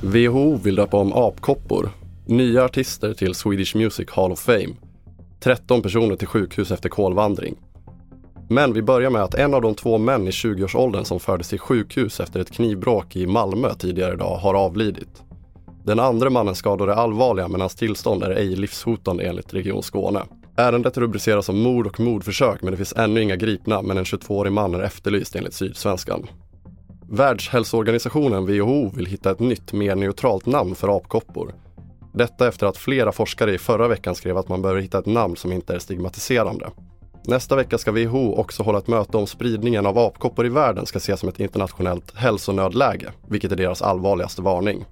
WHO vill döpa om apkoppor, nya artister till Swedish Music Hall of Fame, 13 personer till sjukhus efter kolvandring. Men vi börjar med att en av de två män i 20-årsåldern som fördes till sjukhus efter ett knivbråk i Malmö tidigare idag har avlidit. Den andra mannen skadade allvarliga men hans tillstånd är ej livshotande enligt Region Skåne. Ärendet rubriceras som mord och mordförsök men det finns ännu inga gripna men en 22-årig man är efterlyst enligt Sydsvenskan. Världshälsoorganisationen WHO vill hitta ett nytt, mer neutralt namn för apkoppor. Detta efter att flera forskare i förra veckan skrev att man behöver hitta ett namn som inte är stigmatiserande. Nästa vecka ska WHO också hålla ett möte om spridningen av apkoppor i världen ska ses som ett internationellt hälsonödläge, vilket är deras allvarligaste varning.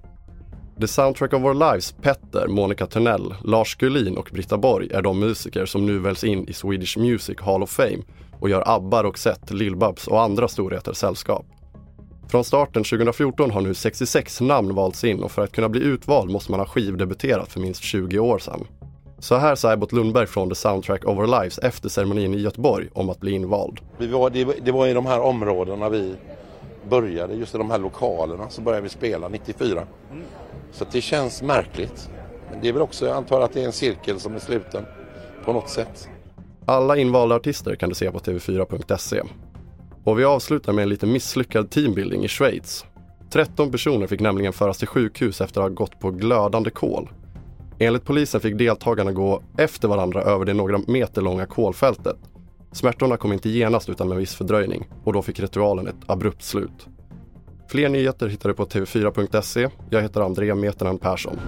The Soundtrack of Our Lives Petter, Monica Törnell, Lars Gullin och Britta Borg är de musiker som nu väljs in i Swedish Music Hall of Fame och gör ABBA, Roxette, Lill-Babs och andra storheter sällskap. Från starten 2014 har nu 66 namn valts in och för att kunna bli utvald måste man ha skivdebuterat för minst 20 år sedan. Så här sa Ebbot Lundberg från The Soundtrack of Our Lives efter ceremonin i Göteborg om att bli invald. Vi var, det, det var i de här områdena vi började, just i de här lokalerna, så började vi spela 94. Så det känns märkligt. Men det är väl också, jag antar att det är en cirkel som är sluten på något sätt. Alla invalda artister kan du se på tv4.se. Och vi avslutar med en lite misslyckad teambuilding i Schweiz. 13 personer fick nämligen föras till sjukhus efter att ha gått på glödande kol. Enligt polisen fick deltagarna gå efter varandra över det några meter långa kolfältet. Smärtorna kom inte genast utan med viss fördröjning och då fick ritualen ett abrupt slut. Fler nyheter hittar du på tv4.se. Jag heter André Metenen Persson.